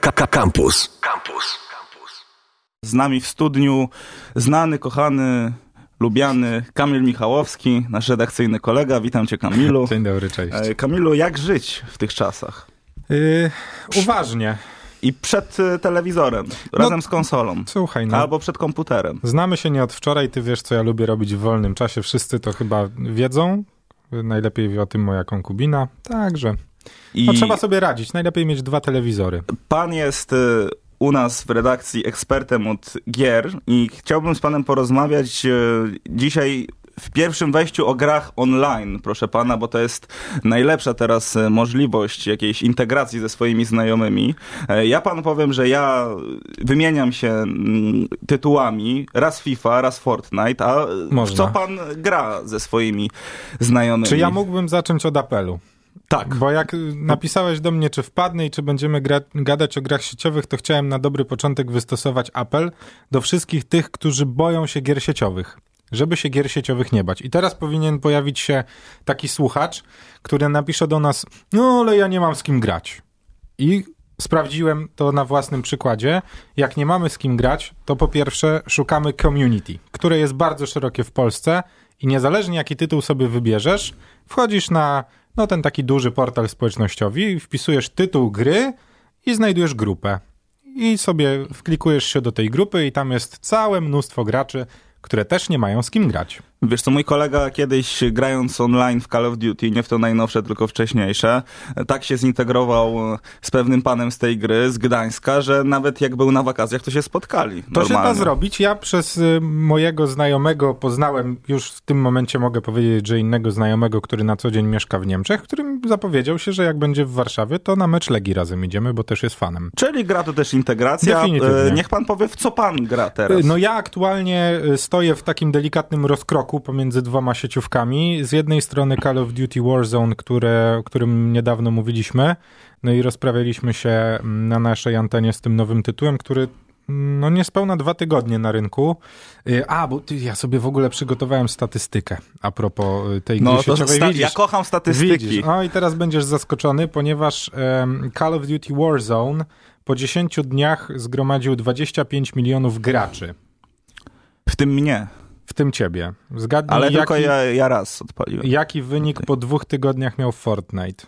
Campus. Campus. Z nami w studniu znany, kochany, lubiany Kamil Michałowski, nasz redakcyjny kolega. Witam cię Kamilu. Dzień dobry, cześć. E, Kamilu, jak żyć w tych czasach? Yy, uważnie. I przed e, telewizorem, razem z konsolą. Słuchaj, no. Albo przed komputerem. Znamy się nie od wczoraj, ty wiesz, co ja lubię robić w wolnym czasie. Wszyscy to chyba wiedzą. Najlepiej wie o tym moja konkubina. Także. I No trzeba sobie radzić. Najlepiej mieć dwa telewizory. pan jest e, u nas w redakcji ekspertem od gier i chciałbym z panem porozmawiać e, dzisiaj w pierwszym wejściu o grach online, proszę pana, bo to jest najlepsza teraz e, możliwość jakiejś integracji ze swoimi znajomymi. E, Ja panu powiem, że ja wymieniam się mm, tytułami, raz FIFA, raz Fortnite, a w Można. co pan gra ze swoimi znajomymi? Czy ja mógłbym zacząć od apelu? Tak. Bo jak y, napisałeś do mnie, czy wpadnę i czy będziemy gra- gadać o grach sieciowych, to chciałem na dobry początek wystosować apel do wszystkich tych, którzy boją się gier sieciowych. Żeby się gier sieciowych nie bać. I teraz powinien pojawić się taki słuchacz, który napisze do nas, no ale ja nie mam z kim grać. I sprawdziłem to na własnym przykładzie. Jak nie mamy z kim grać, to po pierwsze szukamy community, które jest bardzo szerokie w Polsce i niezależnie jaki tytuł sobie wybierzesz, wchodzisz na no, ten taki duży portal społecznościowy, wpisujesz tytuł gry i znajdujesz grupę. I sobie wklikujesz się do tej grupy i tam jest całe mnóstwo graczy, które też nie mają z kim grać. Wiesz co, mój kolega kiedyś grając online w Call of Duty, nie w to najnowsze, tylko wcześniejsze, tak się zintegrował z pewnym panem z tej gry, z Gdańska, że nawet jak był na wakacjach, to się spotkali. To się da normalnie. zrobić. Ja przez y, mojego znajomego poznałem, już w tym momencie mogę powiedzieć, że innego znajomego, który na co dzień mieszka w Niemczech, którym zapowiedział się, że jak będzie w Warszawie, to na mecz Legii razem idziemy, bo też jest fanem. Czyli gra to też integracja. E, Niech pan powie, w co pan gra teraz. No ja aktualnie y, stoję w takim delikatnym rozkroku pomiędzy dwoma sieciówkami. Z jednej strony Call of Duty Warzone, które, o którym niedawno mówiliśmy, no i rozprawialiśmy się mm, na naszej antenie z tym nowym tytułem, który mm, no niespełna dwa tygodnie na rynku. Y, A, bo ty, ja sobie w ogóle przygotowałem statystykę a propos y, tej gry no to sieciowej. sta- Widzisz? ja kocham statystyki. Widzisz. O i teraz będziesz zaskoczony, ponieważ em, Call of Duty Warzone po 10 dniach zgromadził 25 milionów graczy. W tym mnie. W tym ciebie. Zgadnij, Ale jaki, tylko ja, ja raz odpaliłem. jaki wynik po dwóch tygodniach miał Fortnite?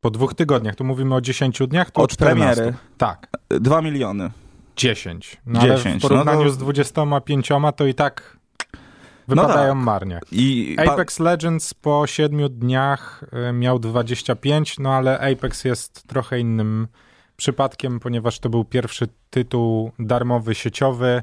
Po dwóch tygodniach, tu mówimy o 10 dniach, to Od 14. premiery. Tak, Dwa miliony. 10. No ale 10, w porównaniu no to- z 25 to i tak wypadają tak. marnie. I Apex Legends po 7 dniach y, miał 25, no ale Apex jest trochę innym przypadkiem, ponieważ to był pierwszy tytuł darmowy sieciowy,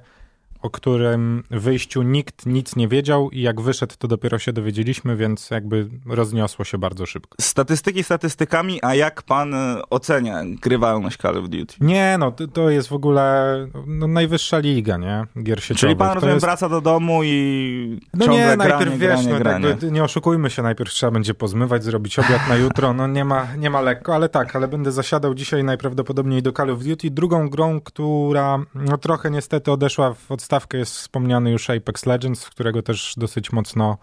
o którym wyjściu nikt nic nie wiedział i jak wyszedł, to dopiero się dowiedzieliśmy, więc jakby rozniosło się bardzo szybko. statystyki statystykami, a jak pan e, ocenia grywalność Call of Duty? Nie, no to, jest w ogóle no, najwyższa liga, nie? Gier sieciowych. Czyli pan to rozumiem, jest... wraca do domu i No nie, granie, najpierw wiesz, granie, no, granie. jakby, nie oszukujmy się, najpierw trzeba będzie pozmywać, zrobić obiad na jutro, no nie ma, nie ma lekko, ale tak, ale będę zasiadał dzisiaj najprawdopodobniej do Call of Duty. Drugą grą, która no, trochę niestety odeszła w odstawkę jest wspomniany już Apex Legends, w którego też dosyć mocno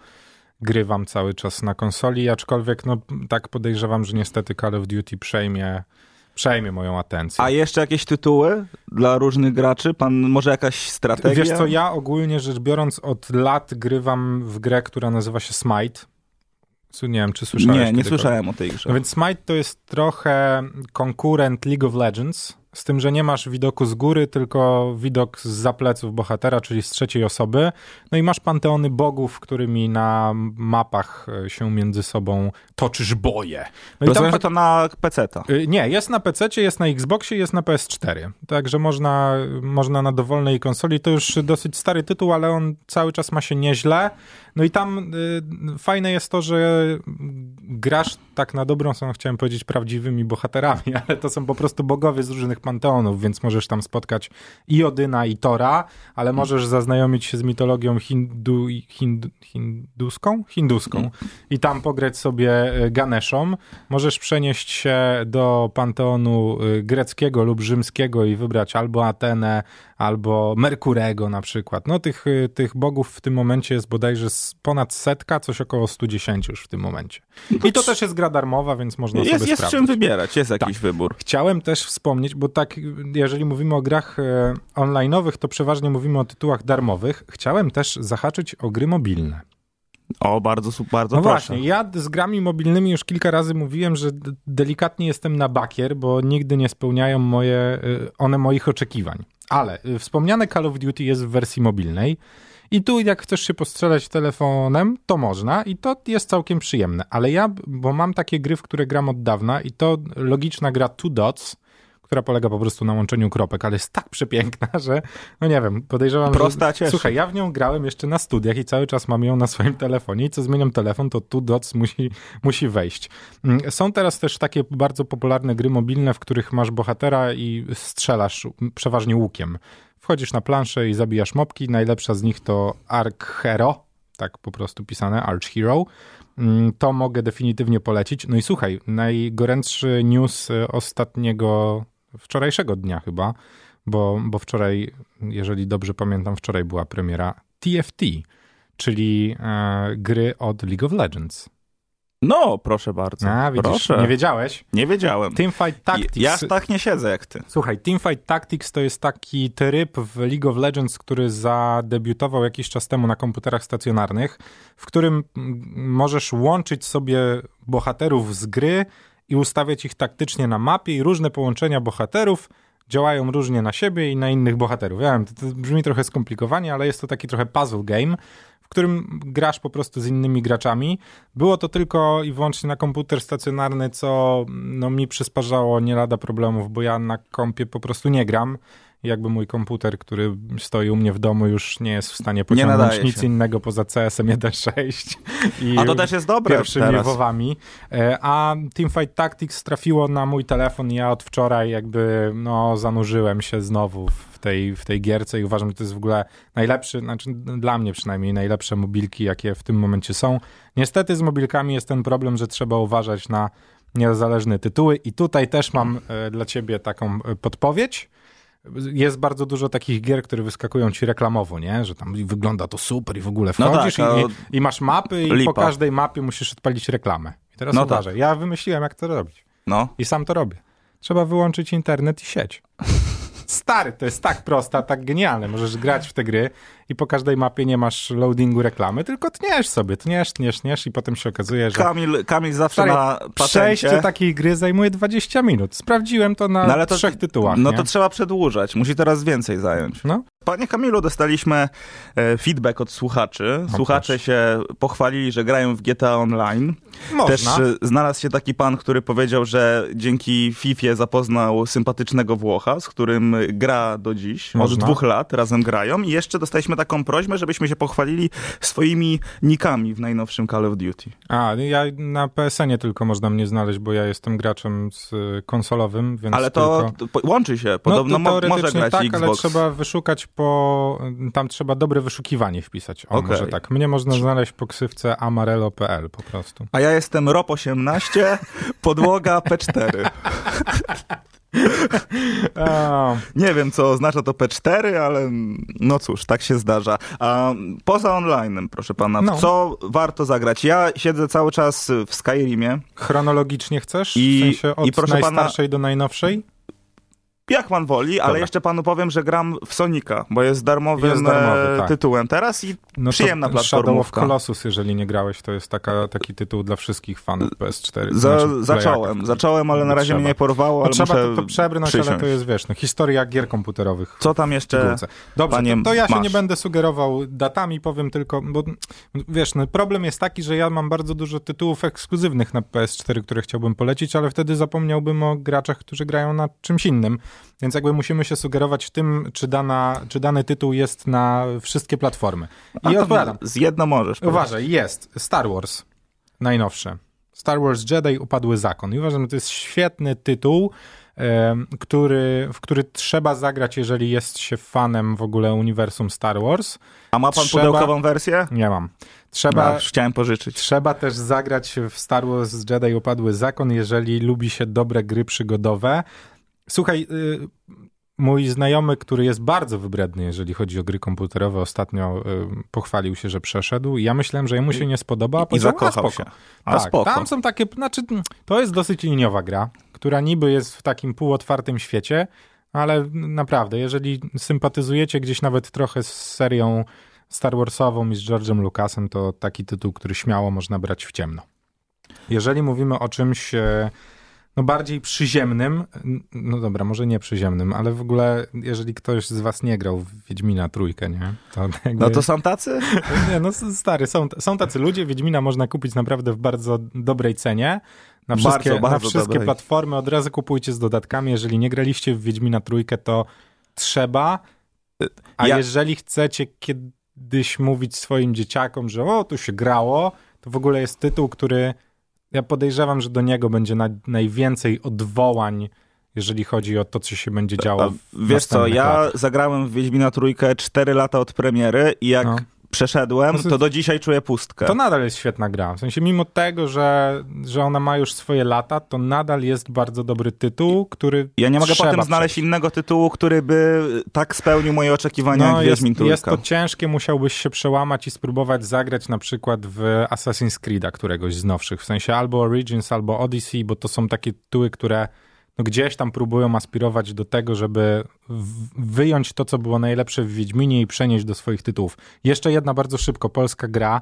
grywam cały czas na konsoli, aczkolwiek no tak podejrzewam, że niestety Call of Duty przejmie, przejmie moją atencję. A jeszcze jakieś tytuły dla różnych graczy? Pan może jakaś strategia? Wiesz co, ja ogólnie rzecz biorąc od lat grywam w grę, która nazywa się Smite. Nie wiem, czy słyszałeś Nie, nie słyszałem o tej grze. No więc Smite to jest trochę konkurent League of Legends, z tym, że nie masz widoku z góry, tylko widok z pleców bohatera, czyli z trzeciej osoby. No i masz panteony bogów, którymi na mapach e, się między sobą toczysz boje. No i Rozumiem, pa- że to na PC-ta. Y, Nie, jest na PC, jest na Xboxie, jest na PS4. Także można, można na dowolnej konsoli. To już dosyć stary tytuł, ale on cały czas ma się nieźle. No i tam y, fajne jest to, że grasz tak na dobrą są, chciałem powiedzieć, prawdziwymi bohaterami, ale to są po prostu bogowie z różnych panteonów, więc możesz tam spotkać i Odyna, i Tora, ale możesz zaznajomić się z mitologią hindu, hindu, hinduską? Hinduską. I tam pograć sobie y, Ganeszą. Możesz przenieść się do panteonu y, greckiego lub rzymskiego i wybrać albo Atenę, albo Merkurego na przykład. No tych, y, tych bogów w tym momencie jest bodajże z ponad setka, coś około 110 już w tym momencie. I to też jest gra darmowa, więc można Jest, sobie jest sprawdzić. czym wybierać, jest jakiś wybór. Chciałem też wspomnieć, bo bo tak, jeżeli mówimy o grach e, online'owych, to przeważnie mówimy o tytułach darmowych. Chciałem też zahaczyć o gry mobilne. O, bardzo, bardzo No proszę. właśnie, ja z grami mobilnymi już kilka razy mówiłem, że delikatnie jestem na bakier, bo nigdy nie spełniają moje, y, one moich oczekiwań. Ale y, wspomniane Call of Duty jest w wersji mobilnej i tu jak chcesz się postrzelać telefonem, to można i to jest całkiem przyjemne. Ale ja, bo mam takie gry, w które gram od dawna i to logiczna gra Two Dots, która polega po prostu na łączeniu kropek, ale jest tak przepiękna, że no nie wiem, podejrzewam, Prosta że... cieszy. Słuchaj, ja w nią grałem jeszcze na studiach i cały czas mam ją na swoim telefonie i co zmieniam telefon, to Two Dots musi, musi wejść. Mm, Są teraz też takie bardzo popularne gry mobilne, w których masz bohatera i strzelasz przeważnie łukiem. Wchodzisz na planszę i zabijasz mopki. Najlepsza z nich to Arc Hero, tak po prostu pisane, Arch Hero. Mm, To mogę definitywnie polecić. No i słuchaj, najgorętszy news y, ostatniego, wczorajszego dnia chyba, bo, bo wczoraj, jeżeli dobrze pamiętam, wczoraj była premiera TFT, czyli e, gry od League of Legends. No, proszę bardzo. A, widzisz, proszę. nie wiedziałeś? Nie wiedziałem. Teamfight Tactics. Ja tak nie siedzę jak ty. Słuchaj, Teamfight Tactics to jest taki tryb w League of Legends, który zadebiutował jakiś czas temu na komputerach stacjonarnych, w którym możesz łączyć sobie bohaterów z gry i ustawiać ich taktycznie na mapie i różne połączenia bohaterów działają różnie na siebie i na innych bohaterów. Ja wiem, to, to brzmi trochę skomplikowanie, ale jest to taki trochę puzzle game, w którym grasz po prostu z innymi graczami. Było to tylko i wyłącznie na komputer stacjonarny, co no, mi przysparzało nie lada problemów, bo ja na kompie po prostu nie gram. Jakby mój komputer, który stoi u mnie w domu, już nie jest w stanie pociągnąć nic się. innego poza CSM 1.6 i A to też jest dobre pierwszymi. WoWami. E, A Teamfight Tactics trafiło na mój telefon i ja od wczoraj jakby no, zanurzyłem się znowu w tej, w tej gierce i uważam, że to jest w ogóle najlepszy, znaczy dla mnie przynajmniej najlepsze mobilki, jakie w tym momencie są. Niestety z mobilkami jest ten problem, że trzeba uważać na niezależne tytuły i tutaj też mam e, dla ciebie taką e, podpowiedź. Jest bardzo dużo takich gier, które wyskakują ci reklamowo, nie? Że tam wygląda to super i w ogóle No wchodzisz tak, a- i, i, masz mapy i Lipa. po każdej mapie musisz odpalić reklamę. I teraz No uważaj, ja wymyśliłem jak to robić No. i sam to robię. Trzeba wyłączyć internet i sieć. Stary, to jest tak proste, tak genialne. Możesz grać w te gry i po każdej mapie nie masz loadingu reklamy, tylko tniesz sobie, tniesz, tniesz, tniesz i potem się okazuje, że Kamil, Kamil zawsze Stary, na patencie. przejście takiej gry zajmuje 20 minut. Sprawdziłem to na No to- trzech tytułach. No nie? to trzeba przedłużać. Musi teraz więcej zająć. No. Panie Kamilu, dostaliśmy e, feedback od słuchaczy. Słuchacze się pochwalili, że grają w GTA Online. Można. Też e, znalazł się taki pan, który powiedział, że dzięki FIFA zapoznał sympatycznego Włocha, z którym gra do dziś. Od Można. dwóch lat razem grają. I jeszcze dostaliśmy taką prośbę, żebyśmy się pochwalili swoimi nikami w najnowszym Call of Duty. A, ja na PSN-ie tylko można mnie znaleźć, bo ja jestem graczem z y, konsolowym, więc Ale to, tylko... łączy się. Podobno no, to może grać tak, Xbox. ale trzeba wyszukać po... Tam trzeba dobre wyszukiwanie wpisać. O, Okej. może tak. Mnie można znaleźć po ksywce amarelo.pl po prostu. A ja jestem ROP18, podłoga P4. Nie wiem, co oznacza to P4, ale no cóż, tak się zdarza. A poza onlinem, proszę pana, No. co warto zagrać? Ja siedzę cały czas w Skyrimie. chronologicznie chcesz? I- w sensie od i proszę pana- najstarszej do najnowszej? Jak pan woli, ale Dobra. jeszcze panu powiem, że gram w Sonika, bo jest darmowym Jest darmowy, e, tak. tytułem teraz i No przyjemna to Shadow of platformówka. Colossus, jeżeli nie grałeś, to jest taka, taki tytuł dla wszystkich fanów PS4. Za, znaczy zacząłem, zacząłem, ale na razie Trzeba. mnie nie porwało, No ale trzeba to, to przebrnąć, ale przysiąść. to jest, wiesz, no, historia gier komputerowych. Co tam jeszcze? Dobrze, panie, to, to ja się masz? nie będę sugerował datami, powiem tylko, bo wiesz, no, problem jest taki, że ja mam bardzo dużo tytułów ekskluzywnych na PS4, które chciałbym polecić, ale wtedy zapomniałbym o graczach, którzy grają na czymś innym, więc jakby musimy się sugerować w tym, czy, dana, czy dany tytuł jest na wszystkie platformy. I odpowiadam. Z jedno możesz. powiedzieć. Uważaj, jest Star Wars, najnowsze. Star Wars Jedi Upadły Zakon. I uważam, że to jest świetny tytuł, który, w który trzeba zagrać, jeżeli jest się fanem w ogóle uniwersum Star Wars. A ma pan Trzeba- pudełkową wersję? Nie mam. Trzeba, A, chciałem pożyczyć. trzeba też zagrać w Star Wars Jedi Upadły Zakon, jeżeli lubi się dobre gry przygodowe. Słuchaj, y, mój znajomy, który jest bardzo wybredny, jeżeli chodzi o gry komputerowe, ostatnio y, pochwalił się, że przeszedł. I ja myślałem, że jemu się nie spodoba, a I zakochał a, spoko. się. A tak, spoko. tam są takie, znaczy to jest dosyć liniowa gra, która niby jest w takim półotwartym świecie, ale naprawdę, jeżeli sympatyzujecie gdzieś nawet trochę z serią Star Warsową i z George'em Lucasem, to taki tytuł, który śmiało można brać w ciemno. Jeżeli mówimy o czymś e, no bardziej przyziemnym, no dobra, może nie przyziemnym, ale w ogóle jeżeli ktoś z was nie grał w Wiedźmina trójkę, nie? To jakby, No to są tacy? nie, no stary, są, są tacy ludzie, Wiedźmina można kupić naprawdę w bardzo dobrej cenie. Na Bardzo, wszystkie, na bardzo wszystkie dobrej. platformy od razu kupujcie z dodatkami. Jeżeli nie graliście w Wiedźmina trójkę, to trzeba. A Ja- jeżeli chcecie kiedyś mówić swoim dzieciakom, że o, tu się grało, to w ogóle jest tytuł, który ja podejrzewam, że do niego będzie na, najwięcej odwołań, jeżeli chodzi o to, co się będzie działo. W wiesz co, ja latach. zagrałem w Wiedźmina trójkę 4 lata od premiery i jak No. Przeszedłem, to- do dzisiaj czuję pustkę. To nadal jest świetna gra. W sensie, mimo tego, że, że ona ma już swoje lata, to nadal jest bardzo dobry tytuł, który. Ja nie mogę potem znaleźć przejść. innego tytułu, który by tak spełnił moje oczekiwania No, jak jest, Wiedźmin trójka. jest to ciężkie, musiałbyś się przełamać i spróbować zagrać na przykład w Assassin's Creed'a któregoś z nowszych. W sensie albo Origins, albo Odyssey, bo to są takie tytuły, które no gdzieś tam próbują aspirować do tego, żeby wyjąć to, co było najlepsze w Wiedźminie i przenieść do swoich tytułów. Jeszcze jedna bardzo szybko polska gra,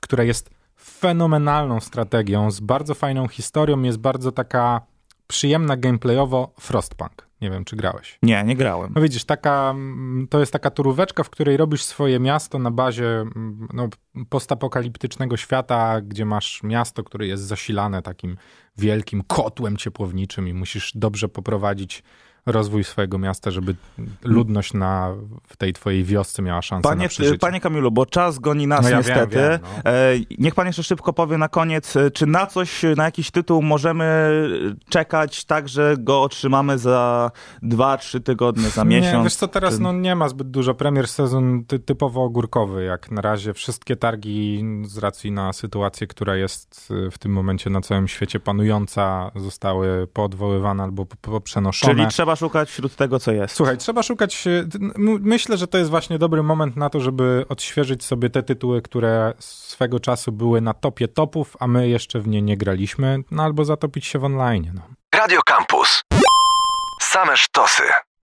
która jest fenomenalną strategią, z bardzo fajną historią, jest bardzo taka przyjemna gameplayowo Frostpunk. Nie wiem, czy grałeś. Nie, nie grałem. No widzisz, taka, mm, to jest taka turóweczka, w której robisz swoje miasto na bazie mm, no, postapokaliptycznego świata, gdzie masz miasto, które jest zasilane takim wielkim kotłem ciepłowniczym i musisz dobrze poprowadzić rozwój swojego miasta, żeby ludność na, w tej twojej wiosce miała szansę Panie, na przeżycie. panie Kamilu, bo czas goni nas No ja wiem, niestety. wiem, no. E, niech pan jeszcze szybko powie na koniec, e, czy na coś, na jakiś tytuł możemy czekać tak, że go otrzymamy za 2-3 tygodnie, za miesiąc? Nie, wiesz co, teraz no, nie ma zbyt dużo premier, sezon ty, typowo ogórkowy, jak na razie wszystkie targi z racji na sytuację, która jest y, w tym momencie na całym świecie panująca, zostały poodwoływane albo po- poprzenoszone. Czyli trzeba szukać wśród tego, co jest. Słuchaj, trzeba szukać. m- Myślę, że to jest właśnie dobry moment na to, żeby odświeżyć sobie te tytuły, które swego czasu były na topie topów, a my jeszcze w nie nie graliśmy, no albo zatopić się w online. No. Radio Campus. Same sztosy.